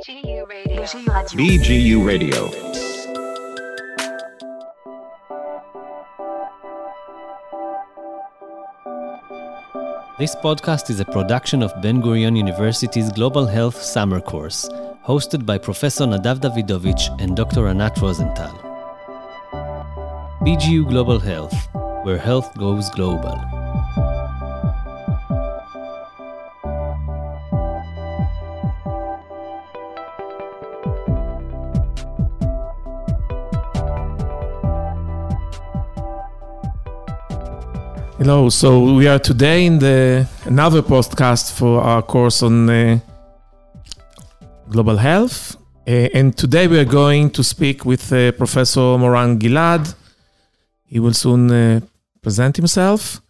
BGU Radio. BGU Radio. This podcast is a production of Ben Gurion University's Global Health Summer Course, hosted by Professor Nadav Davidovich and Dr. Anat Rosenthal. BGU Global Health, where health goes global. Hello. So we are today in the another podcast for our course on uh, global health, uh, and today we are going to speak with uh, Professor Moran Gilad. He will soon uh, present himself.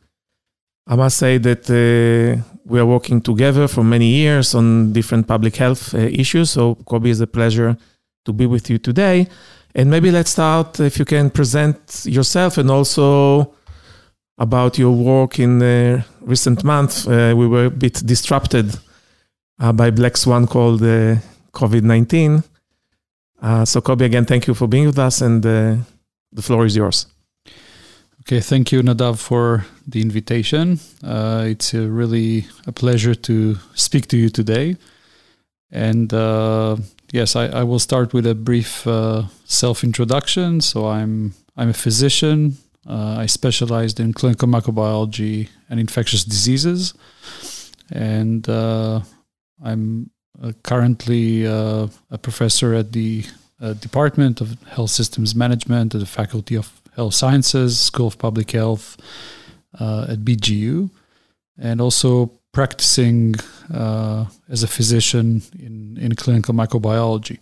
I must say that uh, we are working together for many years on different public health uh, issues. So Kobe, is a pleasure to be with you today. And maybe let's start if you can present yourself and also about your work in the recent month. Uh, we were a bit disrupted uh, by Black Swan called uh, COVID 19. Uh, so, Kobe, again, thank you for being with us, and uh, the floor is yours. Okay, thank you, Nadav, for the invitation. Uh, it's a really a pleasure to speak to you today. And yes, I, I, will start with a brief self introduction. So, I'm I'm a physician uh, I specialized in clinical microbiology and infectious diseases, and uh, I'm uh, currently uh, a professor at the uh, Department of Health Systems Management at the Faculty of Health Sciences, School of Public Health uh, at BGU, and also practicing as a physician in, in clinical microbiology.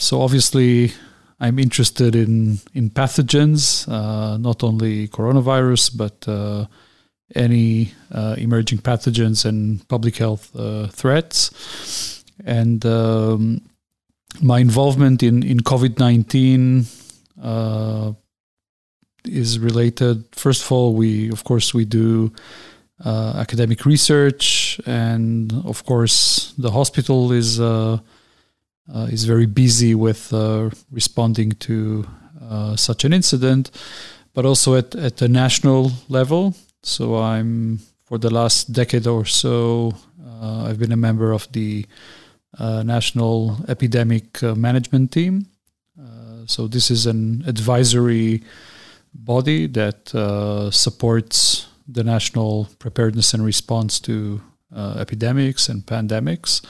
so obviously, I'm interested in in pathogens, uh, not only coronavirus, but uh, any uh, emerging pathogens and public health uh, threats. And um, my involvement in in COVID nineteen uh, is related. First of all, we of course we do. Uh, academic research, and of course, the hospital is is very busy with uh, responding to uh, such an incident, but also at, at the national level. So I'm for the last decade or so, I've been a member of the National Epidemic Management Team. so this is an advisory body that uh, supports the national preparedness and response to uh, epidemics and pandemics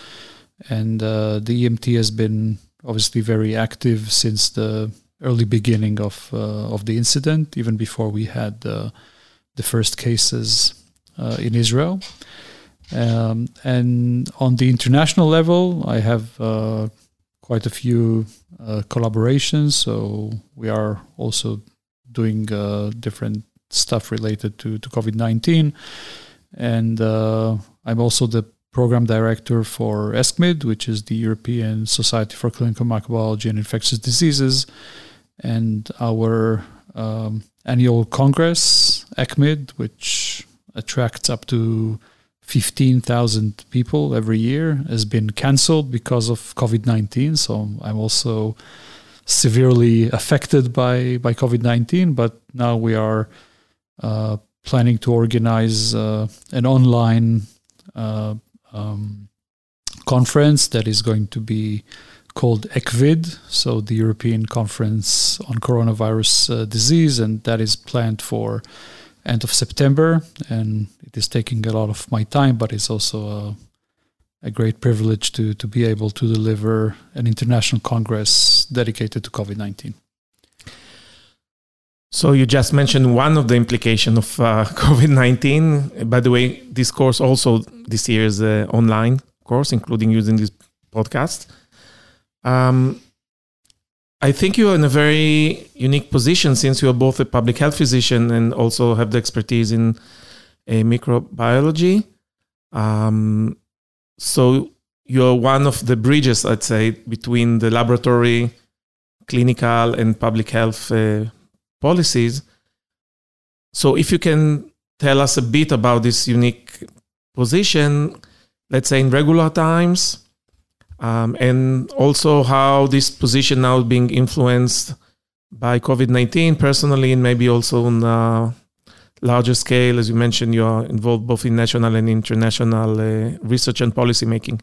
and uh, the EMT has been obviously very active since the early beginning of uh, of the incident, even before we had uh, the first cases uh, in Israel. Um, and on the international level, I have uh, quite a few uh, collaborations. So we are also doing different stuff related to, to COVID 19. And I'm also the program director for ESCMID, which is the European Society for Clinical Microbiology and Infectious Diseases, and our um, annual congress, ECCMID, which attracts up to 15,000 people every year, has been cancelled because of COVID 19. So I'm also severely affected by, by COVID 19, but now we are uh, planning to organize uh, an online uh, um, conference that is going to be called ECVID, so the European Conference on Coronavirus uh, Disease, and that is planned for end of September. And it is taking a lot of my time, but it's also a, a great privilege to to be able to deliver an international congress dedicated to COVID nineteen. So you just mentioned one of the implications of uh, COVID nineteen. By the way, this course also this year is an online course, including using this podcast. Um, I think you are in a very unique position since you are both a public health physician and also have the expertise in a microbiology. Um, so you're one of the bridges, I'd say, between the laboratory, clinical, and public health uh, policies. So, if you can tell us a bit about this unique position, let's say in regular times, um, and also how this position now being influenced by COVID 19 personally, and maybe also on a larger scale. As you mentioned, you are involved both in national and international uh, research and policy making.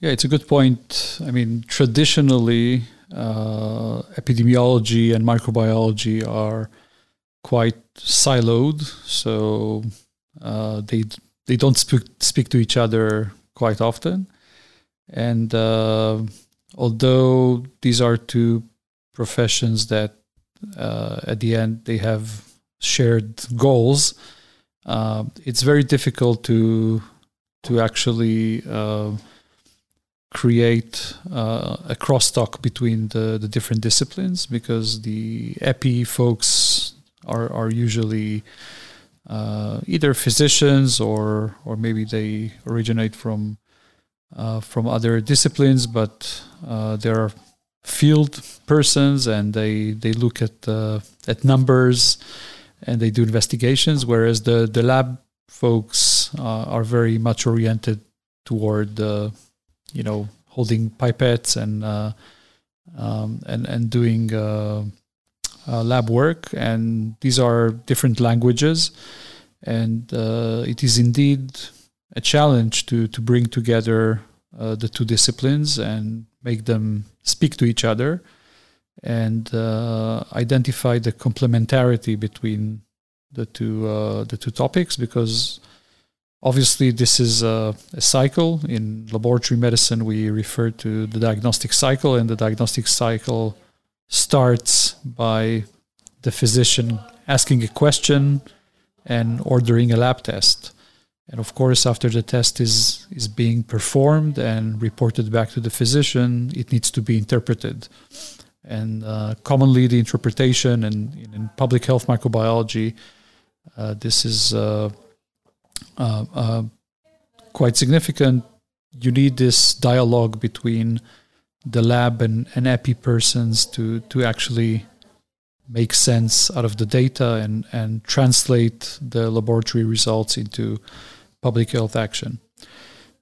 Yeah, it's a good point. I mean, traditionally, uh, epidemiology and microbiology are quite siloed, so uh, they they don't speak speak to each other quite often. And uh, although these are two professions that uh, at the end they have shared goals, uh, it's very difficult to to actually uh, create uh, a crosstalk between the, the different disciplines because the epi folks are are usually uh, either physicians or or maybe they originate from uh, from other disciplines, but uh, there are field persons and they they look at uh, at numbers and they do investigations, whereas the the lab folks uh, are very much oriented toward the you know holding pipettes and uh, um, and and doing uh, lab work, and these are different languages, and it is indeed a challenge to to bring together uh, the two disciplines and make them speak to each other and uh, identify the complementarity between the two uh, the two topics because obviously this is a, a, cycle in laboratory medicine we refer to the diagnostic cycle and the diagnostic cycle starts by the physician asking a question and ordering a lab test and of course, after the test is, is being performed and reported back to the physician, it needs to be interpreted. And uh, commonly, the interpretation and in, in, public health microbiology, uh, this is uh, uh, uh, quite significant. You need this dialogue between the lab and, and epi persons to, to actually make sense out of the data and, and translate the laboratory results into public health action.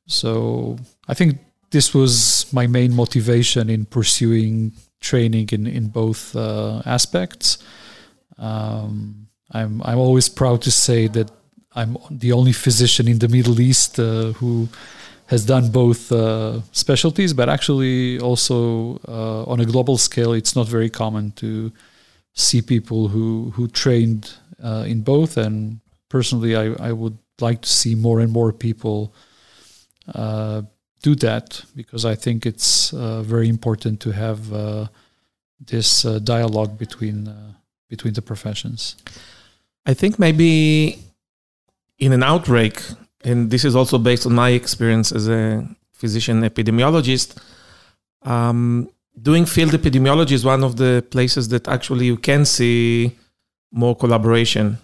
So I think this was my main motivation in pursuing training in in both uh, aspects. Um, I'm I'm always proud to say that I'm the only physician in the Middle East uh, who has done both uh, specialties, but actually also uh, on a global scale, it's not very common to see people who who trained uh, in both. And personally, I I would like to see more and more people uh, do that because I think it's uh, very important to have this dialogue between between the professions. I think maybe in an outbreak, and this is also based on my experience as a physician epidemiologist. Um, doing field epidemiology is one of the places that actually you can see more collaboration.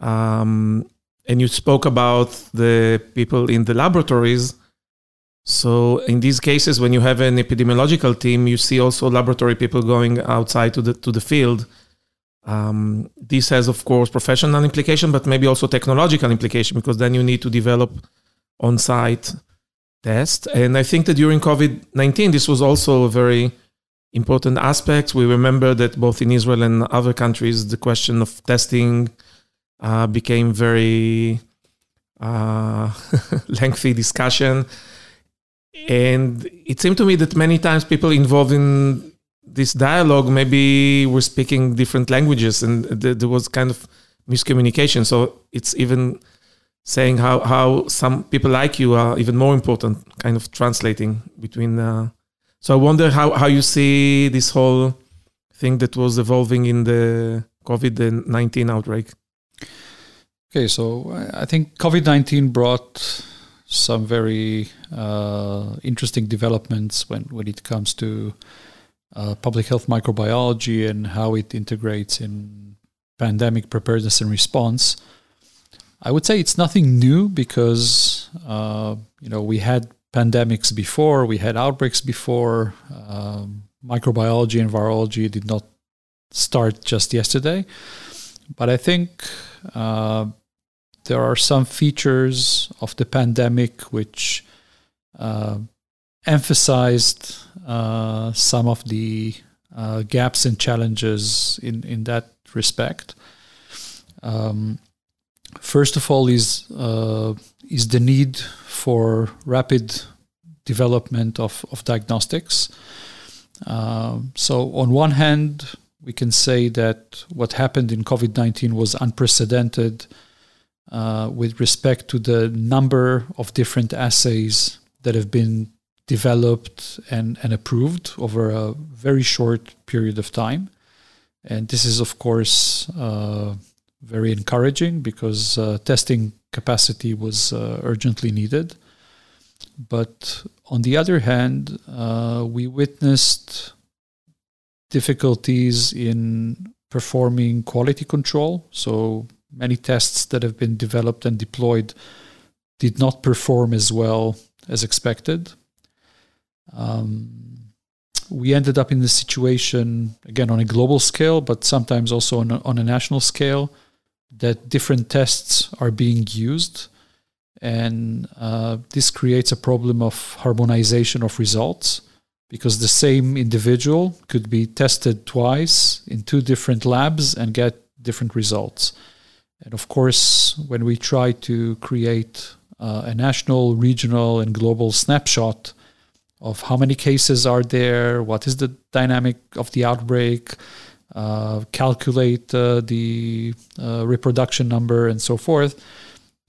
Um, and you spoke about the people in the laboratories. So in these cases, when you have an epidemiological team, you see also laboratory people going outside to the to the field. Um, this has, of course, professional implication, but maybe also technological implication because then you need to develop on-site tests. And I think that during COVID nineteen, this was also a very important aspect. We remember that both in Israel and other countries, the question of testing uh, became very uh, lengthy discussion. And it seemed to me that many times people involved in this dialogue maybe we're speaking different languages and th- there was kind of miscommunication. So it's even saying how, how some people like you are even more important, kind of translating between. Uh, so I wonder how, how you see this whole thing that was evolving in the COVID 19 outbreak. Okay, so I think COVID 19 brought some very uh, interesting developments when, when it comes to uh, public health microbiology and how it integrates in pandemic preparedness and response. I would say it's nothing new because uh, you know we had pandemics before, we had outbreaks before. Um, microbiology and virology did not start just yesterday, but I think uh, there are some features of the pandemic which uh, emphasized uh, some of the uh, gaps and challenges in, in that respect. Um, first of all, is uh, is the need for rapid development of, of diagnostics. Um, so, on one hand, we can say that what happened in COVID 19 was unprecedented uh, with respect to the number of different assays that have been developed and, and approved over a very short period of time. And this is, of course, uh, very encouraging because uh, testing capacity was uh, urgently needed. But on the other hand, uh, we witnessed difficulties in performing quality control. So many tests that have been developed and deployed did not perform as well as expected. Um, we ended up in the situation, again, on a global scale, but sometimes also on a, on a national scale, that different tests are being used. And uh, this creates a problem of harmonization of results because the same individual could be tested twice in two different labs and get different results. And of course, when we try to create uh, a national, regional, and global snapshot of how many cases are there, what is the dynamic of the outbreak, uh, calculate uh, the uh, reproduction number, and so forth,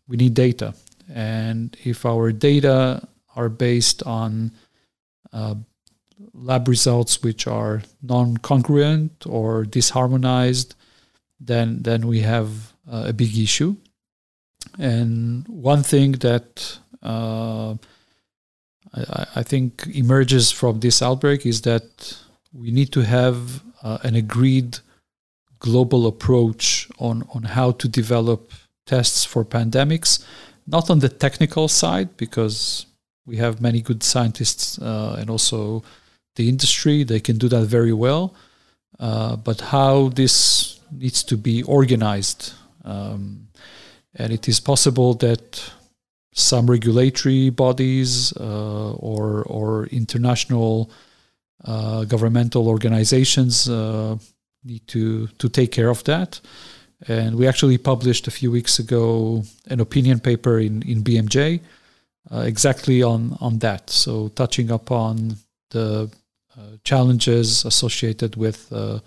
we need data. And if our data are based on uh, lab results which are non-congruent or disharmonized, then then we have uh, a big issue. And one thing that uh, I, think emerges from this outbreak is that we need to have uh, an agreed global approach on, on how to develop tests for pandemics, not on the technical side, because we have many good scientists uh, and also the industry, they can do that very well. Uh, but how this needs to be organized. Um, and it is possible that some regulatory bodies uh, or or international uh, governmental organizations uh, need to to take care of that. And we actually published a few weeks ago an opinion paper in in BMJ uh, exactly on on that. So touching upon the uh, challenges associated with uh,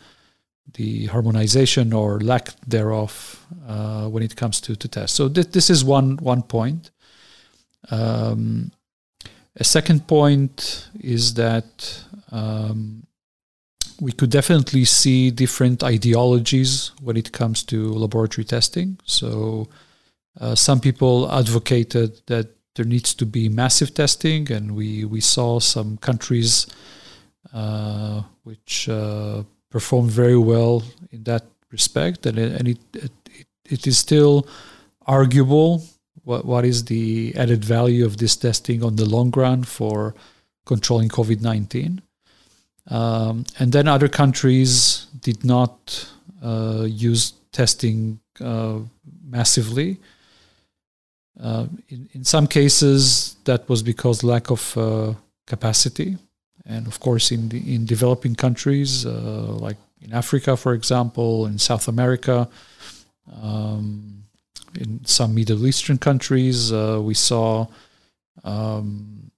the harmonization or lack thereof when it comes to to tests. So th- this is one one point. Um, a second point is that um, we could definitely see different ideologies when it comes to laboratory testing. So, uh, some people advocated that there needs to be massive testing, and we, we saw some countries uh, which uh, performed very well in that respect, and and it, it, it is still arguable what what is the added value of this testing on the long run for controlling COVID nineteen. Um, and then other countries did not uh, use testing uh, massively. Uh, in, in some cases, that was because lack of uh, capacity, and of course, in the, in developing countries uh, like in Africa, for example, in South America, um, in some Middle Eastern countries, uh, we saw um,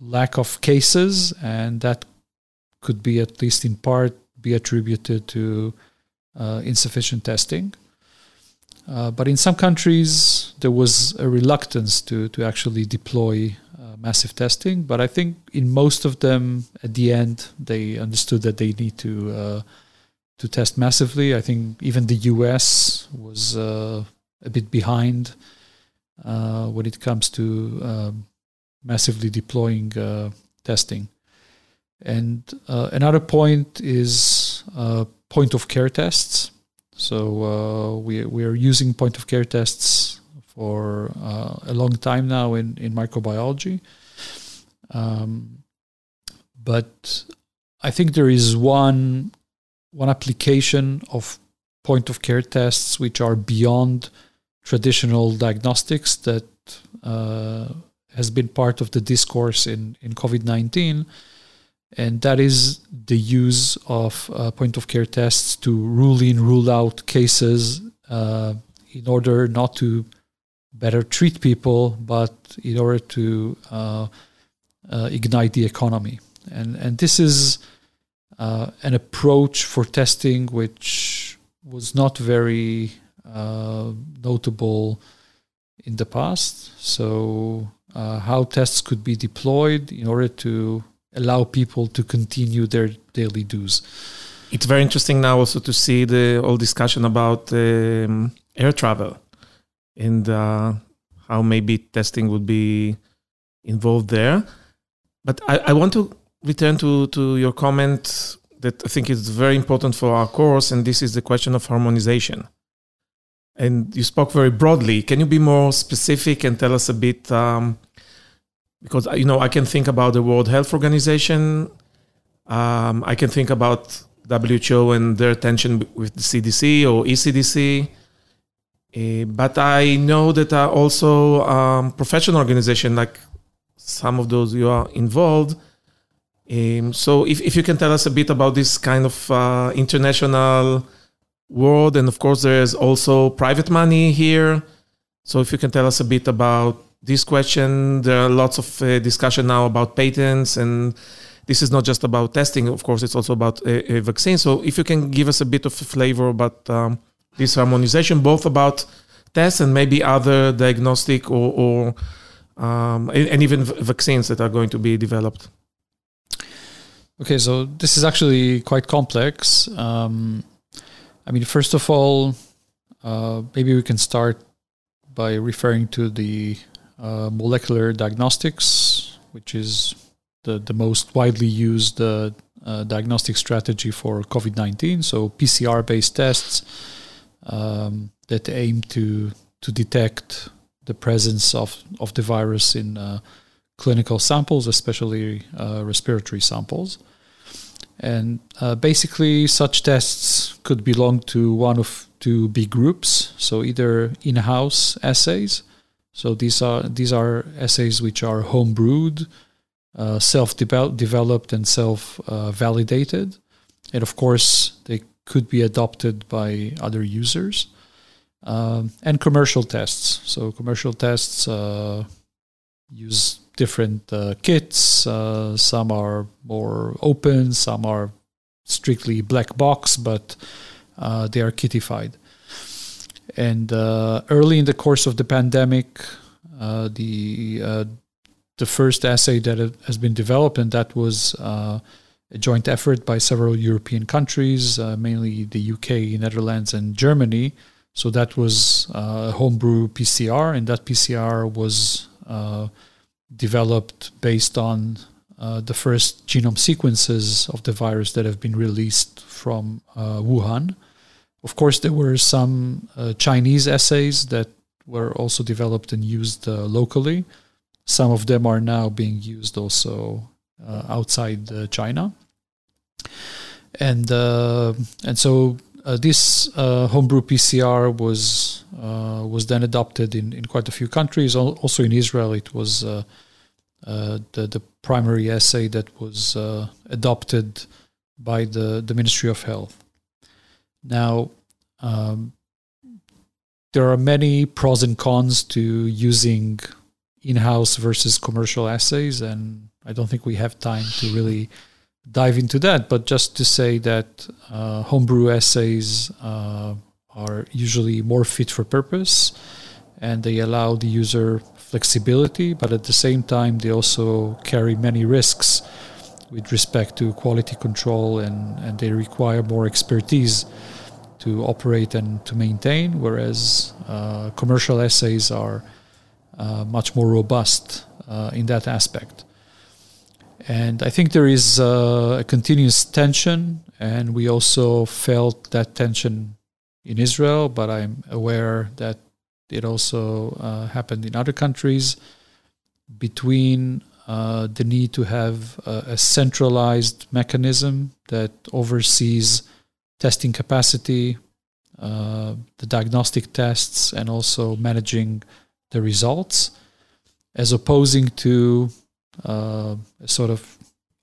lack of cases, and that could be at least in part be attributed to uh, insufficient testing. Uh, but in some countries, there was a reluctance to, to actually deploy uh, massive testing. But I think in most of them, at the end, they understood that they need to uh, to test massively. I think even the US was uh, a bit behind uh, when it comes to um, massively deploying uh, testing. And uh, another point is uh, point of care tests. So we we are using point of care tests for a long time now in in microbiology. Um, but I think there is one one application of point of care tests which are beyond traditional diagnostics that uh, has been part of the discourse in, in COVID 19, and that is the use of uh, point of care tests to rule in, rule out cases uh, in order not to better treat people, but in order to uh, uh ignite the economy. And, and this is uh, an approach for testing which was not very uh, notable in the past. So, uh, how tests could be deployed in order to allow people to continue their daily dues. It's very interesting now also to see the whole discussion about um, air travel and uh, how maybe testing would be involved there. But I, I want to return to, to your comment that I think is very important for our course, and this is the question of harmonization. And you spoke very broadly. Can you be more specific and tell us a bit? Um, because you know, I can think about the World Health Organization. Um, I can think about WHO and their tension with the CDC or ECDC. Uh, eh, but I know that also um, professional organizations like some of those you are involved um, so if, if you can tell us a bit about this kind of uh, international world, and of course there's also private money here. So if you can tell us a bit about this question, there are lots of uh, discussion now about patents, and this is not just about testing. Of course, it's also about a, a vaccine. So if you can give us a bit of a flavor about um, this harmonization, both about tests and maybe other diagnostic or, or um, and even vaccines that are going to be developed. Okay, so this is actually quite complex. Um, I mean, first of all, uh, maybe we can start by referring to the uh, molecular diagnostics, which is the, the most widely used uh, uh diagnostic strategy for COVID 19. So, PCR based tests um, that aim to, to detect the presence of, of the virus in uh, clinical samples, especially uh, respiratory samples. And uh, basically, such tests could belong to one of two big groups. So either in-house assays. So these are these are assays which are home-brewed, uh, self-developed, and self-validated. and of course, they could be adopted by other users. Um, and commercial tests. So commercial tests uh, use different uh, kits. Uh, some are more open, some are strictly black box, but uh, they are kitified. And uh, early in the course of the pandemic, uh, the uh, the first assay that has been developed, and that was a joint effort by several European countries, mainly the UK, Netherlands, and Germany. So that was a homebrew PCR, and that PCR was developed based on uh, the first genome sequences of the virus that have been released from uh, Wuhan. Of course, there were some uh, Chinese assays that were also developed and used uh, locally. Some of them are now being used also uh, outside uh, China. And and so this homebrew PCR was was then adopted in, in quite a few countries. Also in Israel, it was the the primary assay that was uh, adopted by the the Ministry of Health. Now, um, there are many pros and cons to using in-house versus commercial assays, and I don't think we have time to really dive into that. But just to say that uh, homebrew assays uh, are usually more fit for purpose, and they allow the user flexibility, but at the same time, they also carry many risks with respect to quality control and, and they require more expertise to operate and to maintain, whereas uh, commercial assays are uh, much more robust uh, in that aspect. And I think there is uh, a continuous tension, and we also felt that tension in Israel, but I'm aware that it also uh, happened in other countries between uh, the need to have a, a, centralized mechanism that oversees testing capacity, uh, the diagnostic tests, and also managing the results. as opposing to uh, a sort of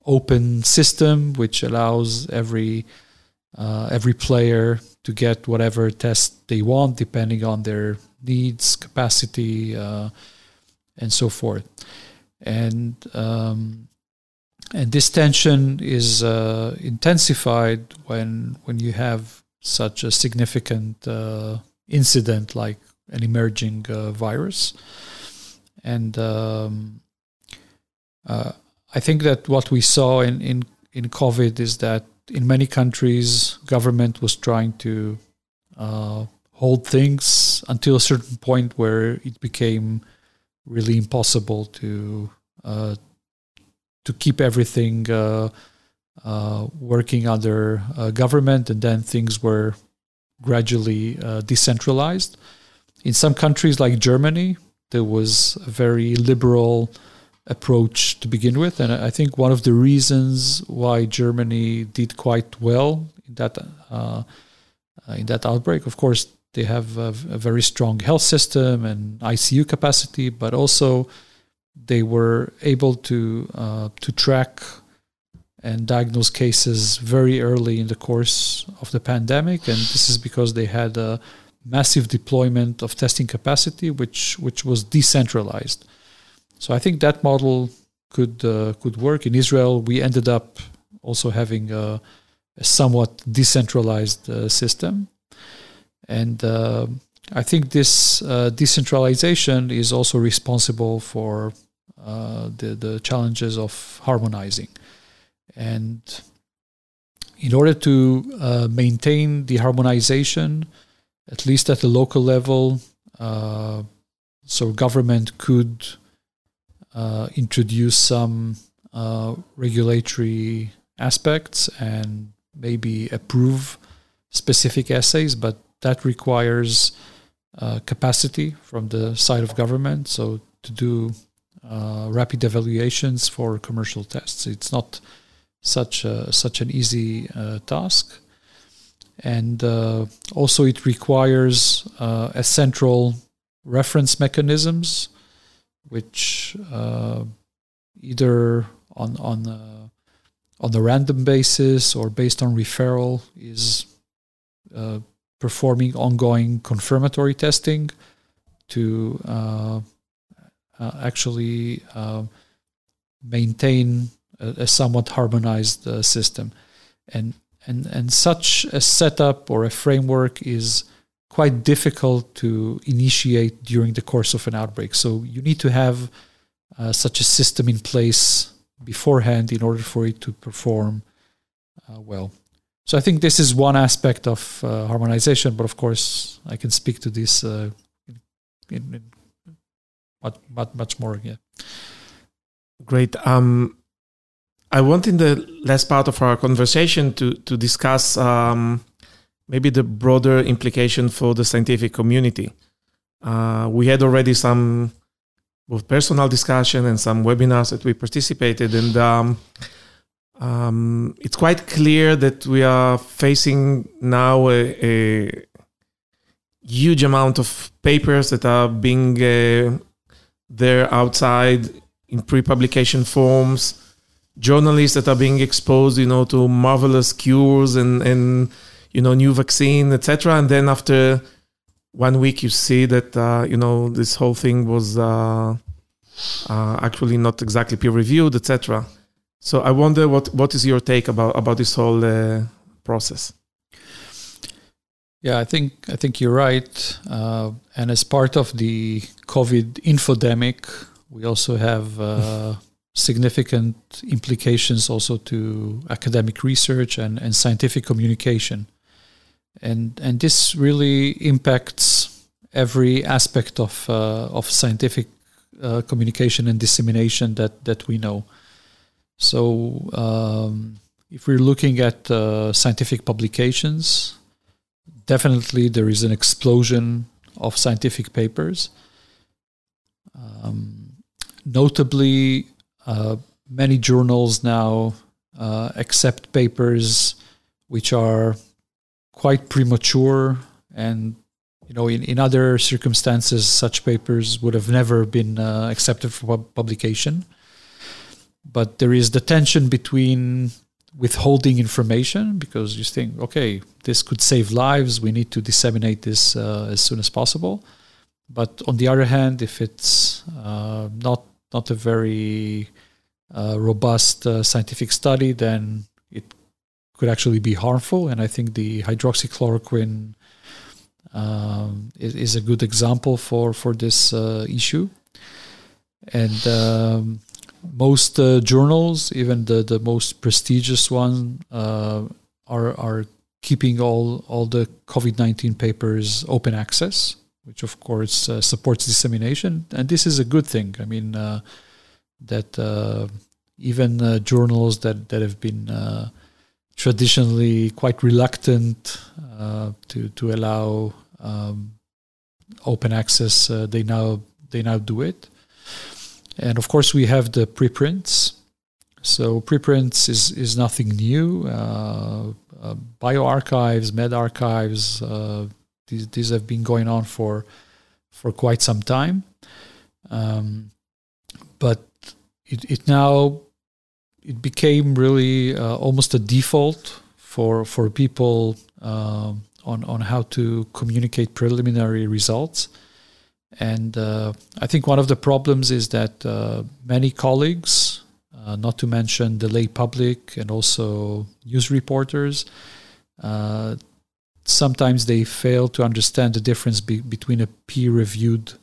open system which allows every uh, every player to get whatever test they want depending on their needs, capacity, uh, and so forth. And um, and this tension is uh, intensified when when you have such a significant uh, incident like an emerging uh, virus. And um, uh, I think that what we saw in, in in COVID is that in many countries, government was trying to uh, hold things until a certain point where it became really impossible to uh, to keep everything uh, uh working under uh, government, and then things were gradually decentralized. In some countries, like Germany, there was a very liberal approach to begin with. And I think one of the reasons why Germany did quite well in that uh, in that outbreak, of course, they have a, a, very strong health system and ICU capacity, but also they were able to uh, to track and diagnose cases very early in the course of the pandemic, and this is because they had a massive deployment of testing capacity, which which was decentralized. So I think that model could uh, could work. In Israel, we ended up also having a, a somewhat decentralized uh, system, and uh, I think this uh, decentralization is also responsible for uh, the the challenges of harmonizing, and in order to uh, maintain the harmonization, at least at the local level, so government could uh, introduce some uh, regulatory aspects and maybe approve specific assays, but that requires uh, capacity from the side of government. So to do uh, rapid evaluations for commercial tests, it's not such a, such an easy uh, task, and uh, also it requires a central reference mechanisms which uh, either on on a, on a random basis or based on referral is uh, performing ongoing confirmatory testing to uh, uh actually uh, maintain a, a, somewhat harmonized uh, system, and and and such a setup or a framework is quite difficult to initiate during the course of an outbreak. So you need to have uh, such a system in place beforehand in order for it to perform uh, well. So I think this is one aspect of uh, harmonization, but of course I can speak to this uh, in, in much, much, much more. Yeah. Great. Um, I want in the last part of our conversation to to discuss um, maybe the broader implication for the scientific community. Uh, we had already some both personal discussion and some webinars that we participated, and um, um, it's quite clear that we are facing now a, a huge amount of papers that are being uh, there outside in pre-publication forms, journalists that are being exposed, you know, to marvelous cures and and you know new vaccine etc and then after one week you see that uh, you know this whole thing was uh, uh, actually not exactly peer reviewed etc so i wonder what what is your take about about this whole uh, process? Yeah i think i think you're right. Uh, and as part of the covid infodemic we also have uh, significant implications also to academic research and, and scientific communication and and this really impacts every aspect of uh, of scientific uh, communication and dissemination that that we know. So um, if we're looking at uh, scientific publications, definitely there is an explosion of scientific papers. Um, notably, uh, many journals now uh, accept papers which are quite premature and you know, in, in other circumstances, such papers would have never been uh, accepted for publication. But there is the tension between withholding information because you think, okay, this could save lives. We need to disseminate this uh, as soon as possible. But on the other hand, if it's uh, not not a very uh, robust uh, scientific study, then it could actually be harmful. And I think the hydroxychloroquine um, is, is, a good example for for this uh, issue. And um, most uh, journals, even the, the most prestigious one, uh, are are keeping all all the COVID nineteen papers open access, which of course uh, supports dissemination, and this is a good thing. I mean uh, that uh, even journals that that have been traditionally quite reluctant to to allow um, open access, they now they now do it. And of course, we have the preprints. So preprints is, is nothing new. Uh, uh, bioRxiv, medRxiv, uh, these, these have been going on for for quite some time. Um, but it, it now it became really uh, almost a default for for people uh, on on how to communicate preliminary results. And uh, I think one of the problems is that uh, many colleagues, uh, not to mention the lay public and also news reporters, uh, sometimes they fail to understand the difference be- between a peer reviewed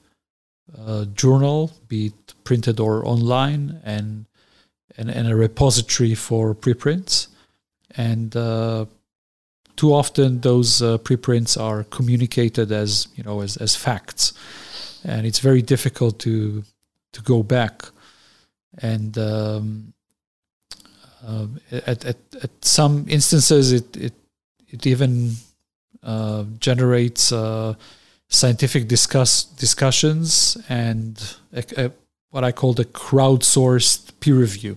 uh, journal, be it printed or online, and, and, and a repository for preprints. And uh, too often those preprints are communicated as, you know, as, as facts and it's very difficult to to go back. And um, uh, at, at at some instances, it it it even uh, generates uh, scientific discuss discussions and what I call the crowdsourced peer review.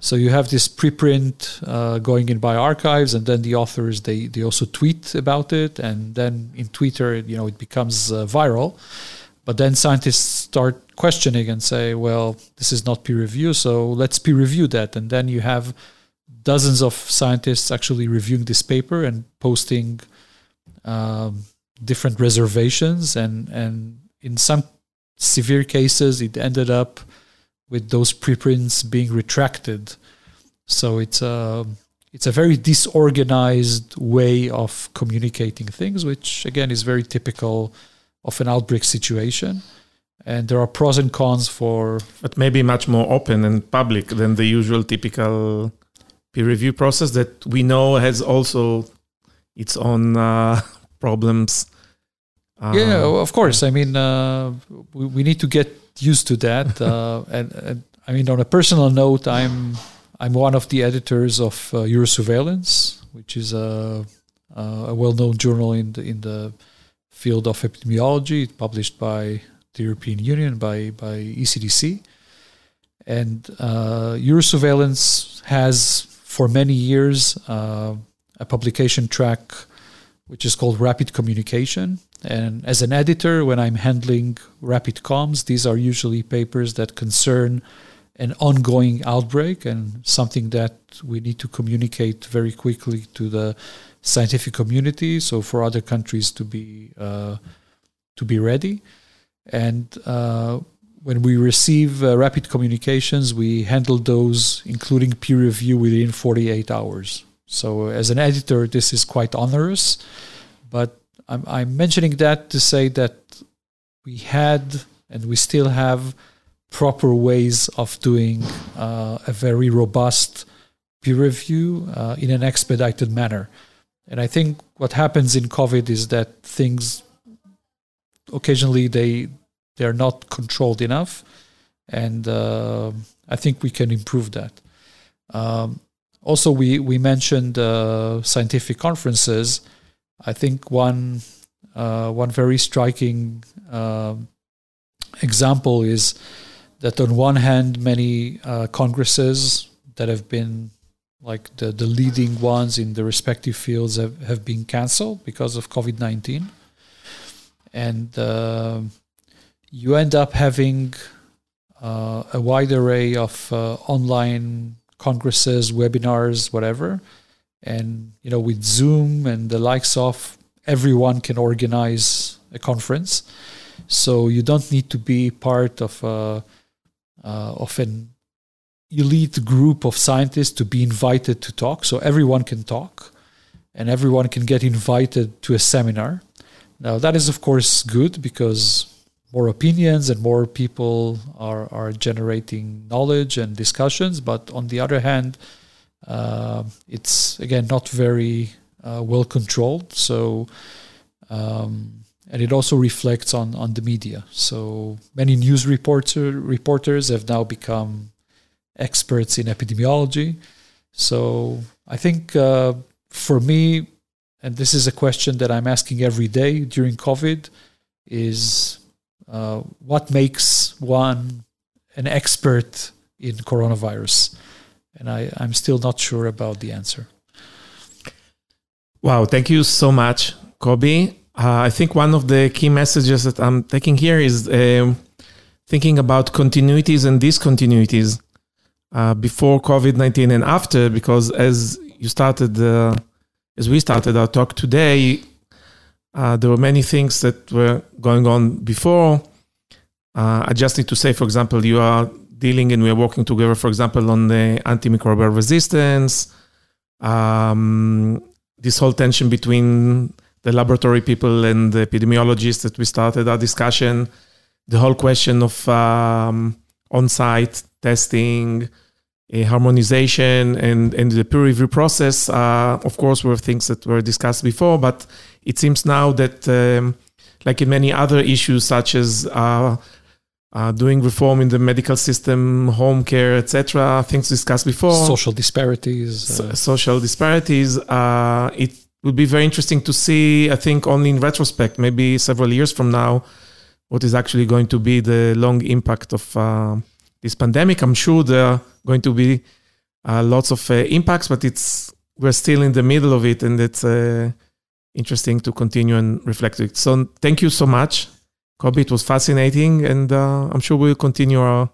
So you have this preprint uh, going in by archives, and then the authors they they also tweet about it, and then in Twitter, you know, it becomes uh, viral. But then scientists start questioning and say, well, this is not peer review, so let's peer review that. And then you have dozens of scientists actually reviewing this paper and posting um, different reservations. And, and in some severe cases, it ended up with those preprints being retracted. So it's a, it's a very disorganized way of communicating things, which again is very typical of an outbreak situation. And there are pros and cons for. But maybe much more open and public than the usual typical peer review process that we know has also its own uh, problems. Uh, yeah, of course. I mean, uh, we, we need to get used to that. Uh, and, and, I mean, on a personal note, I'm I'm one of the editors of uh, Eurosurveillance, which is a, a well-known journal in the in the field of epidemiology, published by the European Union, by, by ECDC. And uh, Eurosurveillance has, for many years, uh, a publication track which is called Rapid Communication. And as an editor, when I'm handling rapid comms, these are usually papers that concern an ongoing outbreak and something that we need to communicate very quickly to the scientific community, so for other countries to be uh, to be ready. And uh, when we receive uh, rapid communications, we handle those, including peer review, within 48 hours. So, as an editor, this is quite onerous, but I'm, I'm mentioning that to say that we had and we still have proper ways of doing uh, a very robust peer review uh, in an expedited manner. And I think what happens in COVID is that things occasionally they they're not controlled enough, and uh, I think we can improve that. Um, also, we we mentioned uh, scientific conferences. I think one uh, one very striking um, example is that on one hand, many uh, congresses that have been like the, the leading ones in the respective fields have, have been cancelled because of COVID 19. and uh, you end up having uh, a wide array of uh, online congresses, webinars, whatever. And you know, with Zoom and the likes of, everyone can organize a conference. So you don't need to be part of a, uh, of an elite group of scientists to be invited to talk. So everyone can talk, and everyone can get invited to a seminar. Now that is of course good because more opinions and more people are, are generating knowledge and discussions. But on the other hand, uh, it's again not very uh, well controlled. So, um, and it also reflects on, on the media. So many news reporter, reporters have now become experts in epidemiology. So I think uh, for me, and this is a question that I'm asking every day during COVID, is uh, what makes one an expert in coronavirus? And I, I'm still not sure about the answer. Wow, thank you so much, Kobi. Uh, I think one of the key messages that I'm taking here is uh, thinking about continuities and discontinuities uh, before COVID 19 and after, because as you started, uh, as we started our talk today, uh, there were many things that were going on before. Uh, I just need to say, for example, you are dealing and we are working together, for example, on the antimicrobial resistance, um, this whole tension between the laboratory people and the epidemiologists that we started our discussion, the whole question of um, on site testing, harmonization, and, and the peer review process, uh, of course, were things that were discussed before, but it seems now that, um, like in many other issues, such as uh, uh, doing reform in the medical system, home care, etc., things discussed before, social disparities, so, social disparities, uh, it would be very interesting to see, I think, only in retrospect, maybe several years from now, what is actually going to be the long impact of uh, this pandemic. I'm sure there are going to be uh, lots of uh, impacts, but it's we're still in the middle of it, and it's uh, interesting to continue and reflect it. So thank you so much, Kobi. It was fascinating, and uh, I'm sure we'll continue our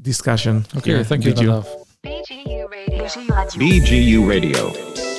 discussion. Okay, thank you, BGU Radio. BGU Radio.